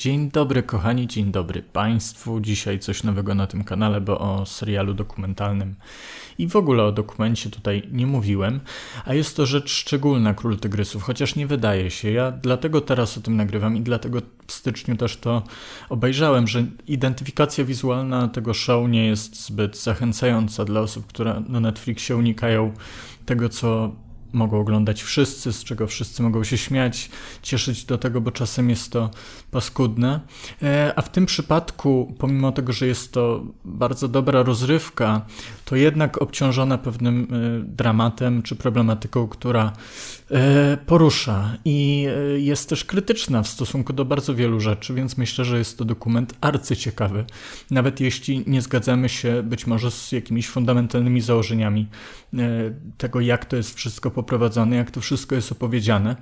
Dzień dobry kochani, dzień dobry Państwu. Dzisiaj coś nowego na tym kanale, bo o serialu dokumentalnym i w ogóle o dokumencie tutaj nie mówiłem, a jest to rzecz szczególna Król Tygrysów, chociaż nie wydaje się. Ja dlatego teraz o tym nagrywam i dlatego w styczniu też to obejrzałem, że identyfikacja wizualna tego show nie jest zbyt zachęcająca dla osób, które na Netflixie unikają tego, co mogą oglądać wszyscy, z czego wszyscy mogą się śmiać, cieszyć do tego, bo czasem jest to paskudne. E, a w tym przypadku, pomimo tego, że jest to bardzo dobra rozrywka, to jednak obciążona pewnym e, dramatem czy problematyką, która e, porusza i jest też krytyczna w stosunku do bardzo wielu rzeczy, więc myślę, że jest to dokument arcyciekawy. Nawet jeśli nie zgadzamy się być może z jakimiś fundamentalnymi założeniami tego, jak to jest wszystko poprowadzone, jak to wszystko jest opowiedziane.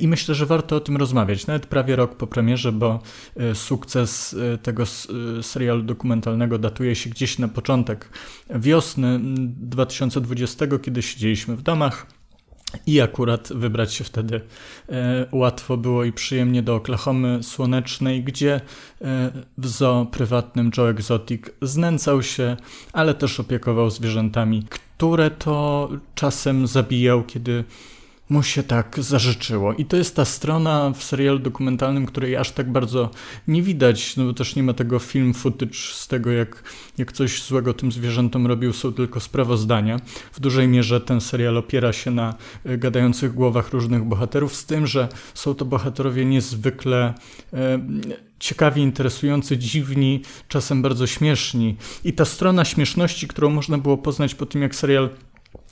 I myślę, że warto o tym rozmawiać, nawet prawie rok po premierze, bo e, sukces e, tego e, serialu dokumentalnego datuje się gdzieś na początek wiosny 2020, kiedy siedzieliśmy w domach. I akurat wybrać się wtedy e, łatwo było i przyjemnie do Oklahomy słonecznej, gdzie e, w zoo prywatnym Joe Exotic znęcał się, ale też opiekował zwierzętami, które to czasem zabijał, kiedy mu się tak zażyczyło. I to jest ta strona w serialu dokumentalnym, której aż tak bardzo nie widać, no bo też nie ma tego film footage z tego, jak, jak coś złego tym zwierzętom robił, są tylko sprawozdania. W dużej mierze ten serial opiera się na e, gadających głowach różnych bohaterów, z tym, że są to bohaterowie niezwykle e, ciekawi, interesujący, dziwni, czasem bardzo śmieszni. I ta strona śmieszności, którą można było poznać po tym, jak serial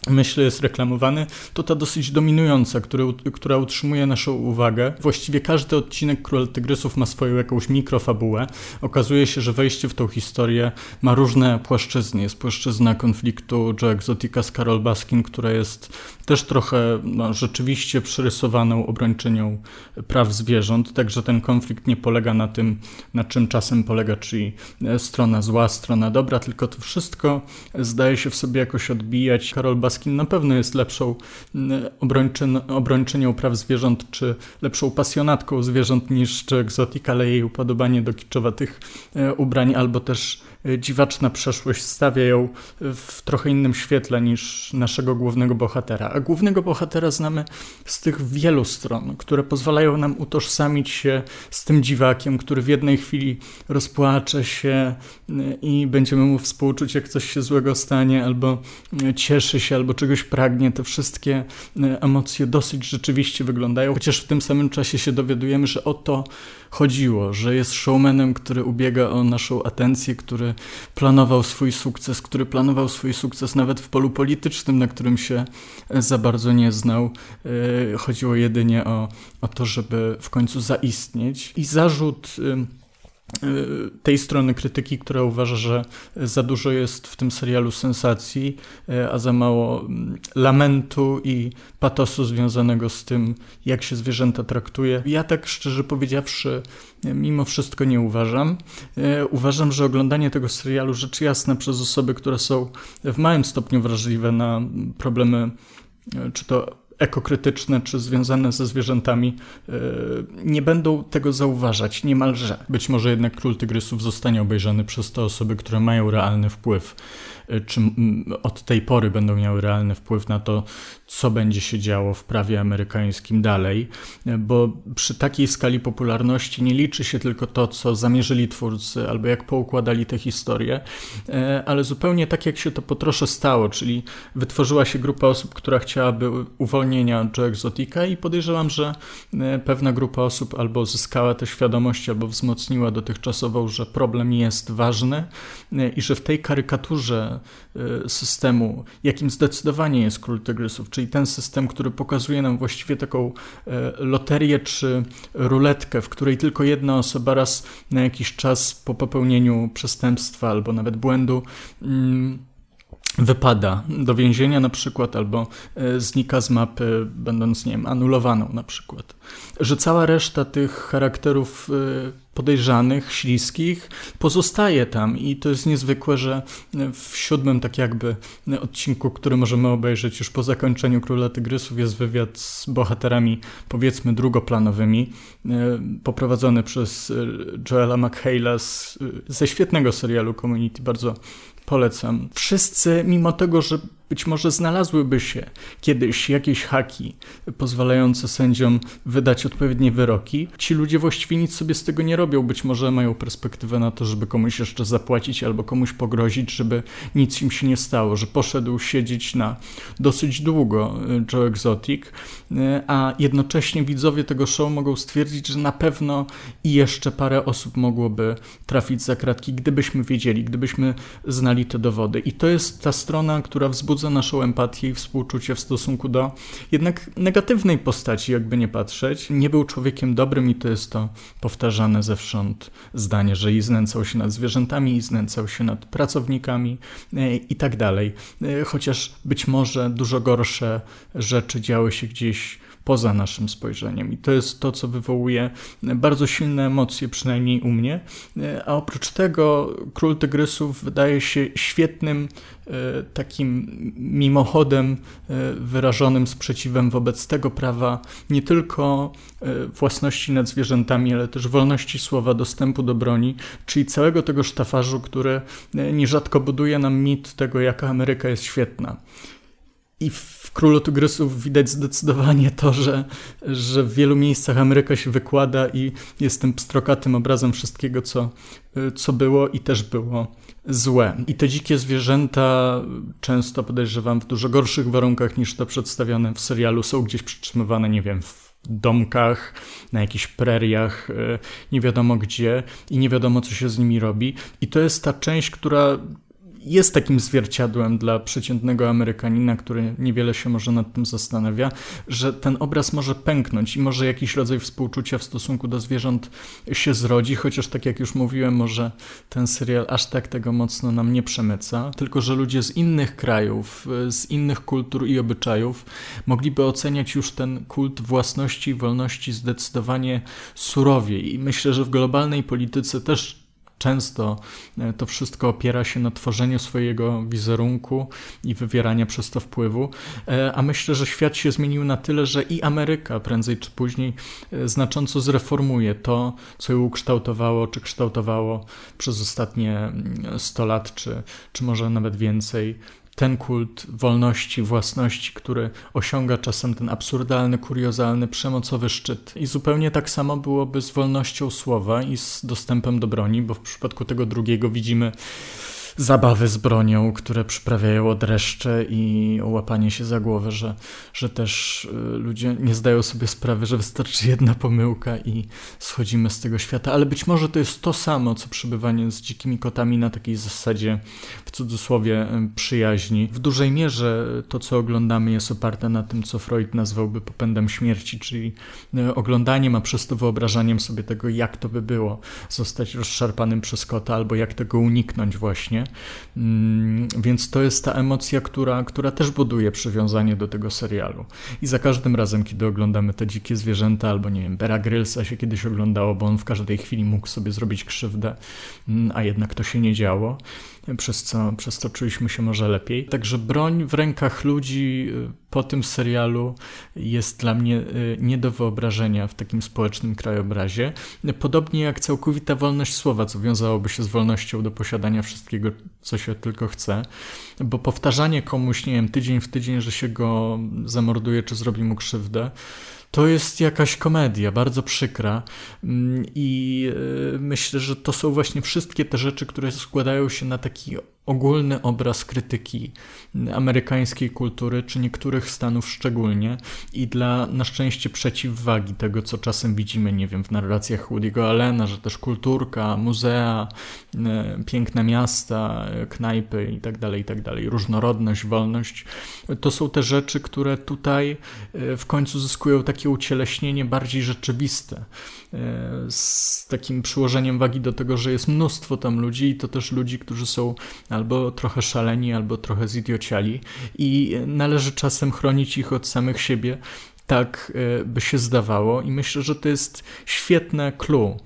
myślę, jest reklamowany, to ta dosyć dominująca, który, która utrzymuje naszą uwagę. Właściwie każdy odcinek Król Tygrysów ma swoją jakąś mikrofabułę. Okazuje się, że wejście w tą historię ma różne płaszczyzny. Jest płaszczyzna konfliktu Joe Exotica z Carol Baskin, która jest też trochę no, rzeczywiście przerysowaną obrończynią praw zwierząt, także ten konflikt nie polega na tym, na czym czasem polega, czyli strona zła, strona dobra, tylko to wszystko zdaje się w sobie jakoś odbijać. Carol Baskin na pewno jest lepszą obrończynią praw zwierząt, czy lepszą pasjonatką zwierząt niż czy egzotik, ale jej upodobanie do kiczowatych e, ubrań albo też e, dziwaczna przeszłość stawia ją w trochę innym świetle niż naszego głównego bohatera. A głównego bohatera znamy z tych wielu stron, które pozwalają nam utożsamić się z tym dziwakiem, który w jednej chwili rozpłacze się e, i będziemy mu współczuć, jak coś się złego stanie, albo cieszy się, albo czegoś pragnie, te wszystkie e, emocje dosyć rzeczywiście wyglądają, chociaż w tym samym czasie się dowiadujemy, że o to chodziło, że jest showmanem, który ubiega o naszą atencję, który planował swój sukces, który planował swój sukces nawet w polu politycznym, na którym się e, za bardzo nie znał. E, chodziło jedynie o, o to, żeby w końcu zaistnieć. I zarzut tej strony krytyki, która uważa, że za dużo jest w tym serialu sensacji, y, a za mało mm, lamentu i patosu związanego z tym, jak się zwierzęta traktuje. Ja tak szczerze powiedziawszy, mimo wszystko nie uważam. Y, uważam, że oglądanie tego serialu rzecz jasna przez osoby, które są w małym stopniu wrażliwe na problemy, czy to ekokrytyczne czy związane ze zwierzętami e, nie będą tego zauważać niemalże. Być może jednak Król Tygrysów zostanie obejrzany przez te osoby, które mają realny wpływ czy od tej pory będą miały realny wpływ na to, co będzie się działo w prawie amerykańskim dalej, bo przy takiej skali popularności nie liczy się tylko to, co zamierzyli twórcy albo jak poukładali te historie, e, ale zupełnie tak, jak się to po trosze stało, czyli wytworzyła się grupa osób, która chciałaby uwolnienia Joe Exotica i podejrzewam, że e, pewna grupa osób albo zyskała tę świadomość, albo wzmocniła dotychczasową, że problem jest ważny e, i że w tej karykaturze systemu, jakim zdecydowanie jest Król Tygrysów, czyli ten system, który pokazuje nam właściwie taką y, loterię czy ruletkę, w której tylko jedna osoba raz na jakiś czas po popełnieniu przestępstwa albo nawet błędu mm, wypada do więzienia na przykład, albo e, znika z mapy, będąc, nie wiem, anulowaną na przykład. Że cała reszta tych charakterów e, podejrzanych, śliskich pozostaje tam i to jest niezwykłe, że w siódmym tak jakby odcinku, który możemy obejrzeć już po zakończeniu Króla Tygrysów jest wywiad z bohaterami powiedzmy drugoplanowymi e, poprowadzony przez Joela McHale'a ze świetnego serialu Community, bardzo polecam. Wszyscy, mimo tego, że być może znalazłyby się kiedyś jakieś haki pozwalające sędziom wydać odpowiednie wyroki. Ci ludzie właściwie nic sobie z tego nie robią. Być może mają perspektywę na to, żeby komuś jeszcze zapłacić albo komuś pogrozić, żeby nic im się nie stało, że poszedł siedzieć na dosyć długo y, Joe Exotic, y, a jednocześnie widzowie tego show mogą stwierdzić, że na pewno i jeszcze parę osób mogłoby trafić za kratki, gdybyśmy wiedzieli, gdybyśmy znali te dowody. I to jest ta strona, która wzbudza wzbudza naszą empatię i współczucie w stosunku do jednak negatywnej postaci, jakby nie patrzeć. Nie był człowiekiem dobrym i to jest to powtarzane zewsząd zdanie, że i znęcał się nad zwierzętami, i znęcał się nad pracownikami e, i tak dalej. E, chociaż być może dużo gorsze rzeczy działy się gdzieś poza naszym spojrzeniem. I to jest to, co wywołuje bardzo silne emocje, przynajmniej u mnie. A oprócz tego Król Tygrysów wydaje się świetnym e, takim mimochodem e, wyrażonym sprzeciwem wobec tego prawa nie tylko e, własności nad zwierzętami, ale też wolności słowa, dostępu do broni, czyli całego tego sztafarzu, który nierzadko buduje nam mit tego, jaka Ameryka jest świetna. I w Królu Tygrysów widać zdecydowanie to, że, że w wielu miejscach Ameryka się wykłada i jest tym pstrokatym obrazem wszystkiego, co, co było i też było złe. I te dzikie zwierzęta często podejrzewam w dużo gorszych warunkach niż to przedstawione w serialu są gdzieś przytrzymywane, nie wiem, w domkach, na jakichś preriach, e, nie wiadomo gdzie i nie wiadomo co się z nimi robi. I to jest ta część, która jest takim zwierciadłem dla przeciętnego Amerykanina, który niewiele się może nad tym zastanawia, że ten obraz może pęknąć i może jakiś rodzaj współczucia w stosunku do zwierząt się zrodzi, chociaż tak jak już mówiłem, może ten serial aż tak tego mocno nam nie przemyca, tylko że ludzie z innych krajów, z innych kultur i obyczajów mogliby oceniać już ten kult własności i wolności zdecydowanie surowiej. I myślę, że w globalnej polityce też Często e, to wszystko opiera się na tworzeniu swojego wizerunku i wywierania przez to wpływu, e, a myślę, że świat się zmienił na tyle, że i Ameryka prędzej czy później e, znacząco zreformuje to, co ją ukształtowało, czy kształtowało przez ostatnie 100 mm, lat, czy, czy może nawet więcej ten kult wolności, własności, który osiąga czasem ten absurdalny, kuriozalny, przemocowy szczyt. I zupełnie tak samo byłoby z wolnością słowa i z dostępem do broni, bo w przypadku tego drugiego widzimy zabawy z bronią, które przyprawiają dreszcze i łapanie się za głowę, że, że też y, ludzie nie zdają sobie sprawy, że wystarczy jedna pomyłka i schodzimy z tego świata. Ale być może to jest to samo, co przebywanie z dzikimi kotami na takiej zasadzie, w cudzysłowie, y, przyjaźni. W dużej mierze to, co oglądamy, jest oparte na tym, co Freud nazwałby popędem śmierci, czyli y, oglądaniem, a przez to wyobrażaniem sobie tego, jak to by było zostać rozszarpanym przez kota, albo jak tego uniknąć właśnie. Mm, więc to jest ta emocja, która, która też buduje przywiązanie do tego serialu. I za każdym razem, kiedy oglądamy te dzikie zwierzęta, albo nie wiem, Bera Grylsa się kiedyś oglądało, bo on w każdej chwili mógł sobie zrobić krzywdę, mm, a jednak to się nie działo przez co, przez co czuliśmy się może lepiej. Także broń w rękach ludzi y, po tym serialu jest dla mnie y, nie do wyobrażenia w takim społecznym krajobrazie. Podobnie jak całkowita wolność słowa, co wiązałoby się z wolnością do posiadania wszystkiego, co się tylko chce, bo powtarzanie komuś, nie wiem, tydzień w tydzień, że się go zamorduje czy zrobi mu krzywdę, to jest jakaś komedia, bardzo przykra. Mm, i y, myślę, że to są właśnie wszystkie te rzeczy, które składają się na taki ogólny obraz krytyki amerykańskiej kultury, czy niektórych stanów szczególnie, i dla na szczęście przeciwwagi tego, co czasem widzimy, nie wiem, w narracjach Woody'ego Allena, że też kulturka, muzea, e, piękne miasta, knajpy itd., tak itd., tak różnorodność, wolność, to są te rzeczy, które tutaj e, w końcu zyskują taki takie ucieleśnienie bardziej rzeczywiste, e, z takim przyłożeniem wagi do tego, że jest mnóstwo tam ludzi i to też ludzi, którzy są albo trochę szaleni, albo trochę zidiociali i należy czasem chronić ich od samych siebie, tak e, by się zdawało, i myślę, że to jest świetne clue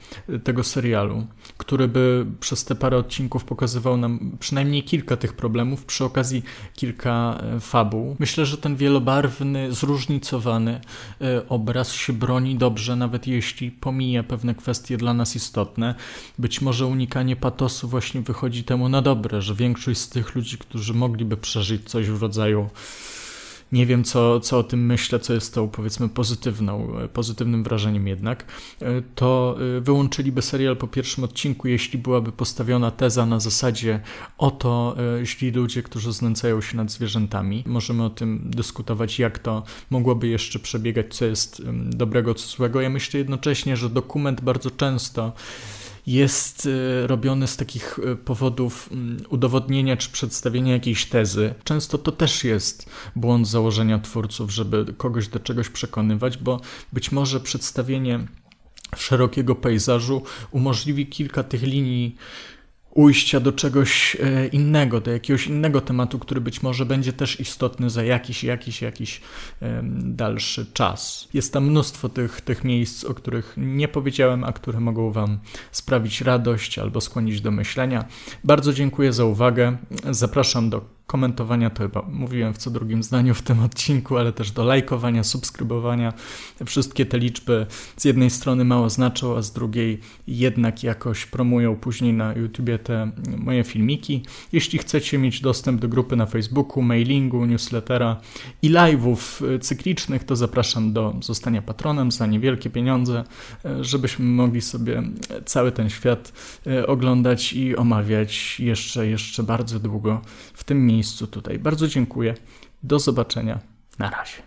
tego serialu, który by przez te parę odcinków pokazywał nam przynajmniej kilka tych problemów, przy okazji kilka e, fabuł. Myślę, że ten wielobarwny, zróżnicowany e, obraz się broni dobrze, nawet jeśli pomija pewne kwestie dla nas istotne. Być może unikanie patosu właśnie wychodzi temu na dobre, że większość z tych ludzi, którzy mogliby przeżyć coś w rodzaju nie wiem, co, co o tym myślę, co jest tą, powiedzmy, pozytywną, pozytywnym wrażeniem jednak, e, to e, wyłączyliby serial po pierwszym odcinku, jeśli byłaby postawiona teza na zasadzie oto e, źli ludzie, którzy znęcają się nad zwierzętami. Możemy o tym dyskutować, jak to mogłoby jeszcze przebiegać, co jest dobrego, co złego. Ja myślę jednocześnie, że dokument bardzo często jest y, robiony z takich y, powodów mm, udowodnienia czy przedstawienia jakiejś tezy. Często to też jest błąd założenia twórców, żeby kogoś do czegoś przekonywać, bo być może przedstawienie szerokiego pejzażu umożliwi kilka tych linii ujścia do czegoś e, innego, do jakiegoś innego tematu, który być może będzie też istotny za jakiś, jakiś, jakiś dalszy czas. Jest tam mnóstwo tych, tych miejsc, o których nie powiedziałem, a które mogą Wam sprawić radość albo skłonić do myślenia. Bardzo dziękuję za uwagę. Zapraszam do komentowania, to chyba mówiłem w co drugim zdaniu w tym odcinku, ale też do lajkowania, subskrybowania. Wszystkie te liczby z jednej strony mało znaczą, a z drugiej jednak jakoś promują później na YouTubie te moje filmiki. Jeśli chcecie mieć dostęp do grupy na Facebooku, mailingu, newslettera i live'ów cyklicznych, to zapraszam do zostania patronem za niewielkie pieniądze, żebyśmy mogli sobie cały ten świat e, oglądać i omawiać jeszcze, jeszcze bardzo długo w tym miejscu miejscu tutaj. Bardzo dziękuję. Do zobaczenia. Na razie.